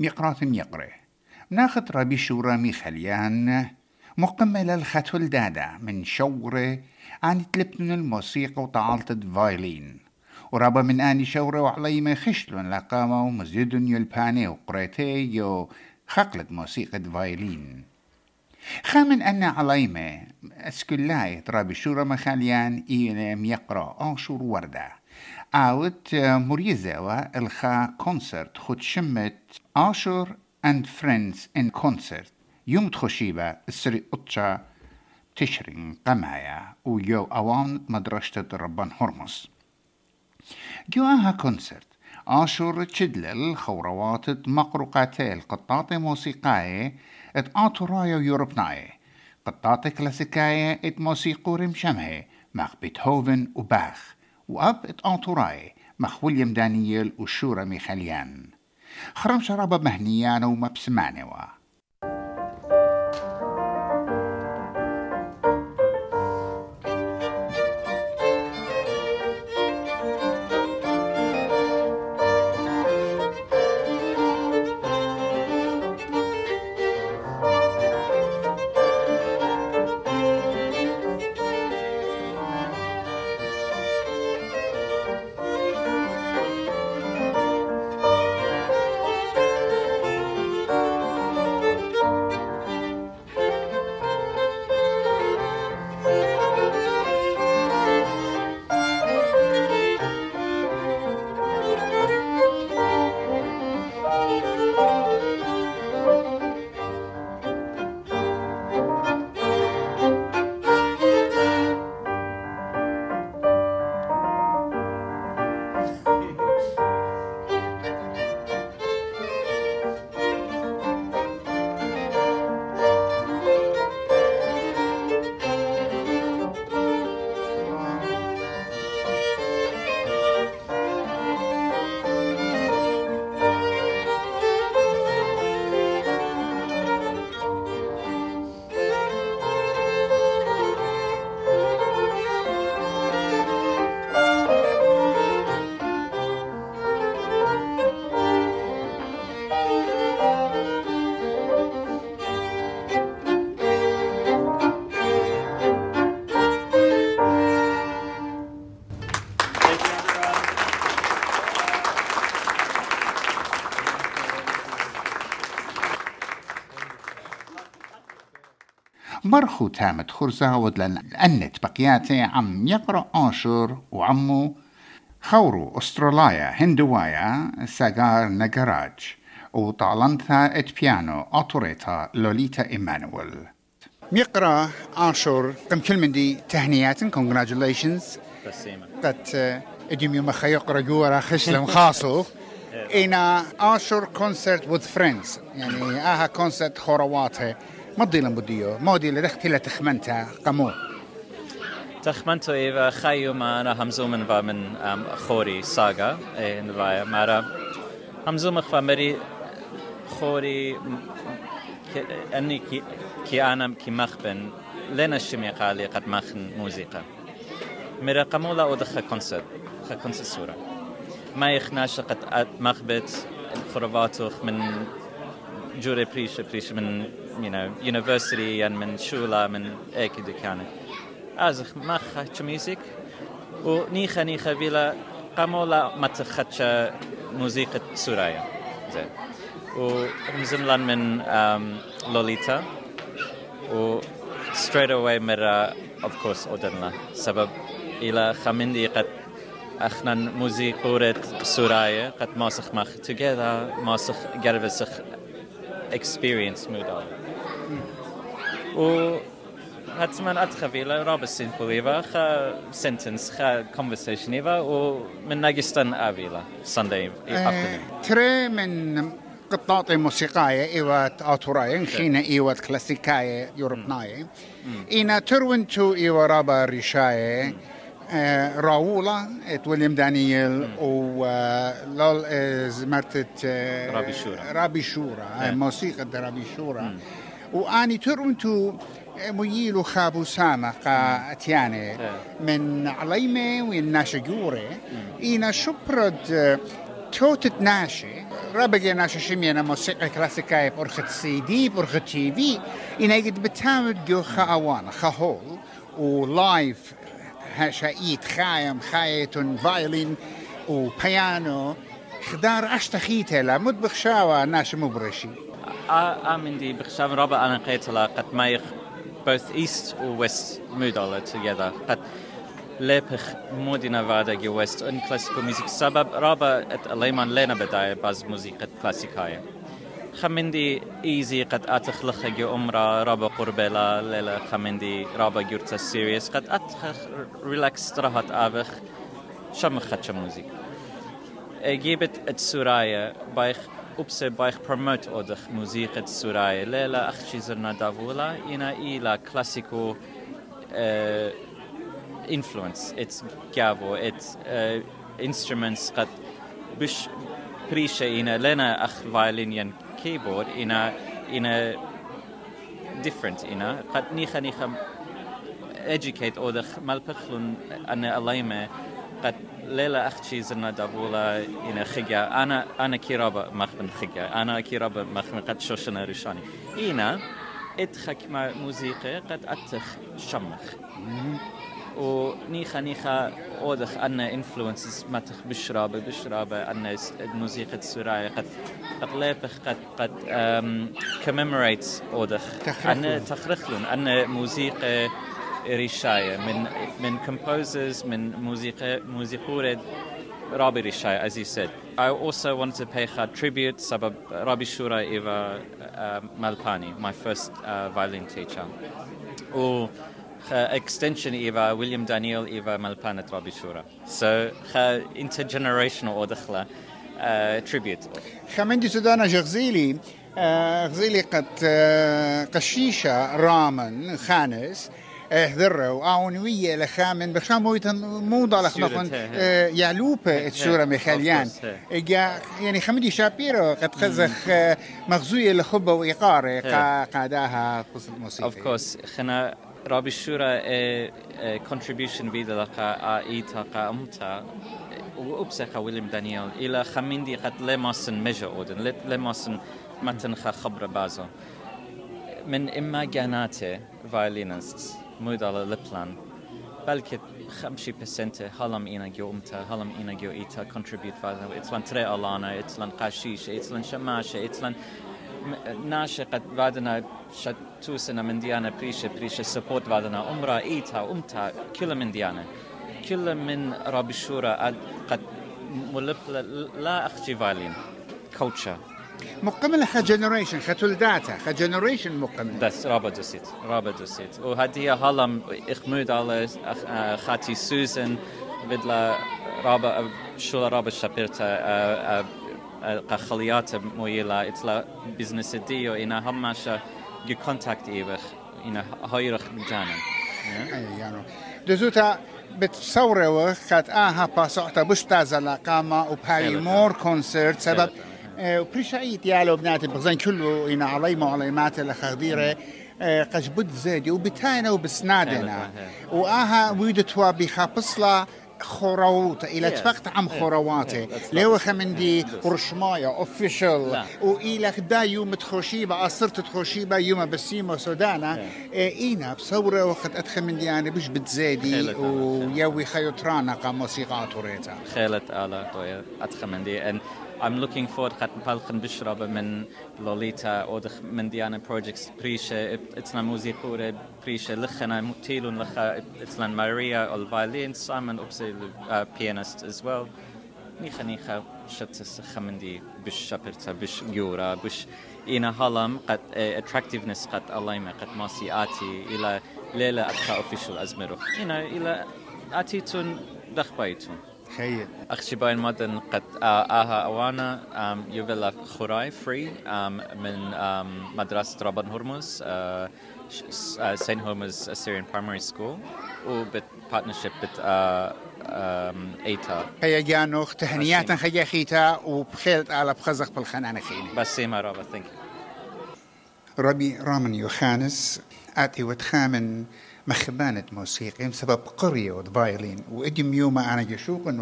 ميقرات ميقرة ناخد ربي شورا ميخليان مكمل الختل دادا من شورة عن تلبتن الموسيقى وطعالة فايلين. ورابا من آني شورة وعليمة خشلون لقامة ومزيدن يلباني وقريتي يو خقلة موسيقى فايلين. خامن أن عليمة أسكلاي ترابي شورا مخاليان إينا يقرأ آشور وردة آوت مريزة الخا كونسرت خد شمت آشور and friends in concert. يوم تخشيبة السري أطشا تشرين قمايا ويو أوان مدرسة ربان هرمس جواها كونسرت آشور تشدلل خوروات مقروقاتي القطاطي موسيقاي ات آتورايا يوروبناي قطاطي كلاسيكاي ات موسيقور مشمهي مع بيتهوفن وباخ وأب ات آتوراي مع ويليام دانييل وشورا ميخاليان. خرم شرابة مهنيانة ومبسمانوا مرخو تامت خرزة ودلن أنت بقياتي عم يقرأ آشر وعمو. خورو أستراليا هندوايا ساقار نجراج وطالنتا إت بيانو أوتوريتا لوليتا إيمانويل. ميقرا آشر كم كل من دي تهنيات congratulations. قد إديم يوم خيقرا جورا خشلم خاصو. إنا آشر كونسرت with friends يعني آها كونسرت خورواته مضيلا بديو. مودي لدخت إلى تخمنتا قمو. تخمنتو إيفا خيو ما أنا همزومن با من خوري ساغا إيه نبايا مارا همزوم خوا مري خوري أني كي, كي أنا كي مخبن. لنا الشمي قالي قد مخن موسيقى مرا قمولا أدخل كونسرت خا كونسرت سورة. ما يخناش قد مخبت خرباتوخ من جوري بريش بريش من you know, university and من شولا من ايكي دكانة ازخ ما خاتش ميوزيك ونيخا نيخا بيلا قامولا ما تخاتش موسيقى سورايا زين ومزملان من um, لوليتا و straight away مرة of course أودنلا سبب إلى خمندي قد اخنا موسيقورة سورايا قد ماسخ مخ together ماسخ قربسخ experience مودال و حتما أدخل إلى رابع سينفوليفا خا سنتنس خا conversation إيفا ومن ناقستان أبيلا Sunday afternoon. تري من قطاطي موسيقاية إيوات أوتوراي خينا إيوات كلاسيكاية يوروبناية إينا ترونتو إيوا رابا ريشاية راولا إت ويليام دانييل و لول زمرتت رابي شورا. رابي شورا موسيقى رابي شورا. وأني ترونتو ميلو خابو سامة قا اتياني من عليمة وين ناشا جوري إينا شبرد توتت ناشي رابقي ناشا شمينا موسيقى كلاسيكاية بأرخة سي دي بأرخة تي في. إنا قد بتامد جو خاوانا خهول ولايف شايت خايم خايتون فايلين وبيانو. خدار أشتخيته لا مد بخشاوة ناش مبرشي. آمن دي بخشاوة رابع أنا قيتلا قد مايخ both east or west moodala together قد لبخ مودنا فادا جو وست ان كلاسيكو ميوزيك سبب رابا ات ليمان لنا بداية باز موسيقى كلاسيكاية خمندي ايزي قد اتخلخ جو امرا رابا قربلا ليلا خمندي رابا جورتا سيريس قد اتخ ريلاكس راحت افخ شمخت موزيك جيبت السورايا بايخ upse baich promote odach muziek surai lela achchi zerna davula ina ila classico uh, influence. It's gavo it's uh, instruments qad bish prisha ina lena ach violin keyboard ina ina different ina. Qad nicha nicha educate odach malpachlun ana alayme قد ليلة أختي زرنا دابولا إن خجا أنا أنا كيرابا مخمن خجا أنا كيرابا مخمن قد شوشنا رشاني إنا إتخك مع موسيقى قد أتخ شمخ. ونيخا نيخا أودخ أن إنفلونسز متخ بشرابة بشرابة أن الموسيقى السورية قد قد لابخ قد قد كميموريت أودخ. أن تخرخلون. أن موسيقى ريشاية من من composers من موسيقى موسيقور رابي ريشاية as you said. I also wanted to pay her tribute سبب رابي شورا إيفا مالباني my first uh, violin teacher. و extension إيفا ويليام دانييل إيفا مالبانة رابي شورا so intergenerational أو دخلة uh, tribute. خمندي سودانا جغزيلي غزيلي قد قشيشة رامن خانس هذرة وآونوية لخامن. بخام مويتن موضة لخنقن يعلوبة السورة مخاليان يعني خمدي شابيرو قد خزخ مغزوية لخبة وإيقارة قاداها قصة موسيقى Of course. خنا رابي الشورى contribution بيدا لقا آئيتا قا أمتا. وأبسخ ويليام دانيال إلى خميندي قد لماسن مجا أودن. لماسن متن خبر بازو من إما جاناته فايلينست مود على لبلان بلکه خمشي بسنت هلم اینا جو امتا هلم اینا جو ایتا contribute فازن اتلان تري الانا اتلان قاشيش اتلان شماشة اتلان ناشا قد بعدنا شتوسنا من ديانا بريشة بريشة سبورت بعدنا امرا ايتا امتا كل من ديانا كل من رابي الشورى قد ملب لا أختي فالين كوتشا مقمل خا جنريشن خا تلداتا خا جنريشن مقمل بس رابا دوسيت رابا دوسيت وهدي هلم اخمود على خاتي سوزن بدلا رابا شو رابا شابيرتا قخليات مويلا اتلا بزنس ديو أنا هماشا جو كونتاكت ايبخ أنا هايرخ جانا اي يعني دزوتا بتصوروا خات أها باسوحتا بشتا لقامة وبهاي مور كونسرت سبب وبريشايت يالو بناتي. بغزان كله إنا علي ما علي مات لخديرة قش بد زادي وبتاينا وبسنادنا. وآها ويدتوا بخابصلا خروات إلى تفقت عم خرواتي. لو خمندي رشمايا اوفيشال وإلى خدا يوم تخوشيبا اصرت تخوشيبا يوم بسيمو سودانا. إينا بصورة وقت ادخمندي أنا بش بتزادي ويوي خيوترانا قا موسيقى توريتا خيلت آلا طويا ادخمندي I'm looking forward خد بالخن بشرب من لوليتا أو من ديانا بروجكتس بريشة اتنا موسيقورة بريشة لخنا متيلون لخا اتنا ماريا الفايلين سايمون أبسي بيانست as well. نيخا نيخا شتس خمندي بش شابرتا بش جورا بش إنا هلم قد attractiveness قد ألايما قد ماسي آتي إلى ليلة أتخا official أزمرو إنا إلى آتيتون دخبايتون خير أختي باين مدن قد آها أوانا. يوفيلا خوراي فري. من مدرسة رابن هرمز سين هومز Assyrian Primary School. وبت partnership بت إيتا. هيا جانوخ تهنيات خيا خيتا وبخيلت على بخزق بالخنانة خيني. بس سيما رابا ثانك ربي رامن يوخانس آتي وتخامن مخبانة موسيقى سبب قرية ودفايلين وإدم يوما أنا جشوق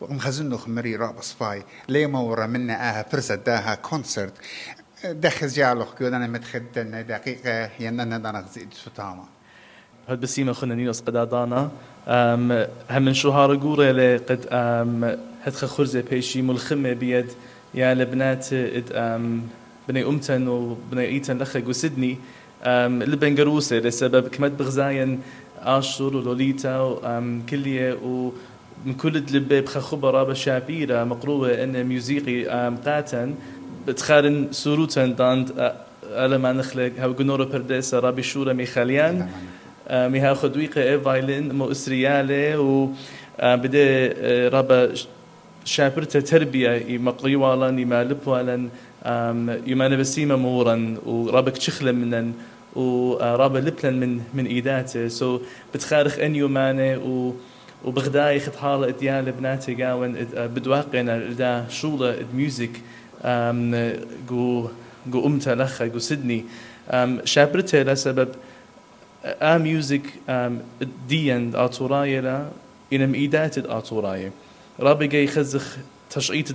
ومخزنو خمري رأب صفاي. ليما ورا منا آها فرصة داها كونسرت. دخل جعلوخ كيو أنا متخدن دقيقة يننا دانا غزيد ستاما هاد بسيمة خنا نينوس قدادانا هم من شهار قورة قد هدخ خرزة بيشي ملخمة بيد. يا لبنات بني أمتن وبني إيتن لخق وسدني لبن قروسة لسبب كمت بغزاين آشور ولوليتا وكلية ومن كل لبة بخ خبرة بشابيرة مقروة إن موسيقي قاتن. بتخارن سوروتن داند ألا ما نخلق هاو جنورو برديسة رابي شورا ميخاليان ميها خدويقة إيه فايلين مو إسريالي و بدي رابا شابرتا تربية مقريوالا ما لبوالا يمانا بسيمة مورا ورابك تشخلة منن ورابا لبلن من من ايداته. سو بتخارخ ان يمانه و وبغداي خد حالة ديال بناتي قاون بدواقنا دا شولة ميوزك جو جو امتا لخا جو سيدني. شابرته لسبب ا ميوزك ديان اتورايا لا إنم ايدات اتورايا رابي جاي خزخ تشعيت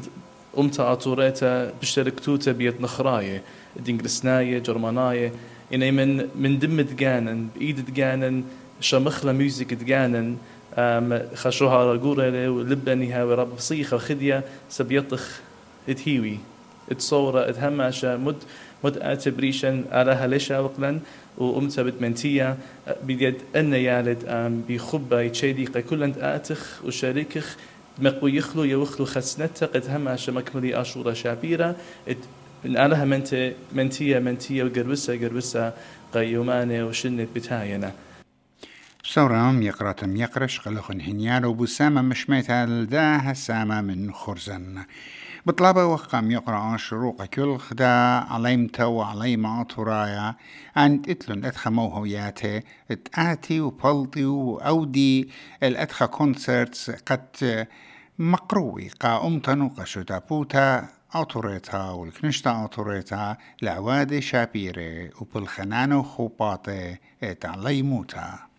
أمتا أطوريتا بشتركتوتا بيت نخراية دينجلسناية جرماناية. إني من من دم تجانن بإيد تجانن شمخلة ميوزك تجانن خشوها رجورة ولبنيها ورب صيخة خدية سبيطخ إتهيوي إتصورة اتهماشا مد مد اتبريشن على ليشا وقلا وأمتا بتمنتيا بيد أن يالد بخبة يتشيديقة كل أنت آتخ وشاركخ. مقو يخلو يوخلو خسنتا قد هم عشا مكملي أشورة شعبيرة من أنا منت منتية منتية وقروسة قروسة قيومانة وشنت بتاينا سورام يقراتم يقرش قلخن هنيار وبسامة مشميت الداه سامة من خرزن. بطلبة وقام يقرأ شروق كل خدا عليمتا وعليما أطرايا عند إتلن اتخا موهوياته اتآتي وبلطي وأودي. الاتخا كونسرتس قد مقروي. قا أمتن وقشتا بوتا أطوريتا والكنشتا أطوريتا لعوادي شابيري وبالخنانو خوباطي إت عليموتا.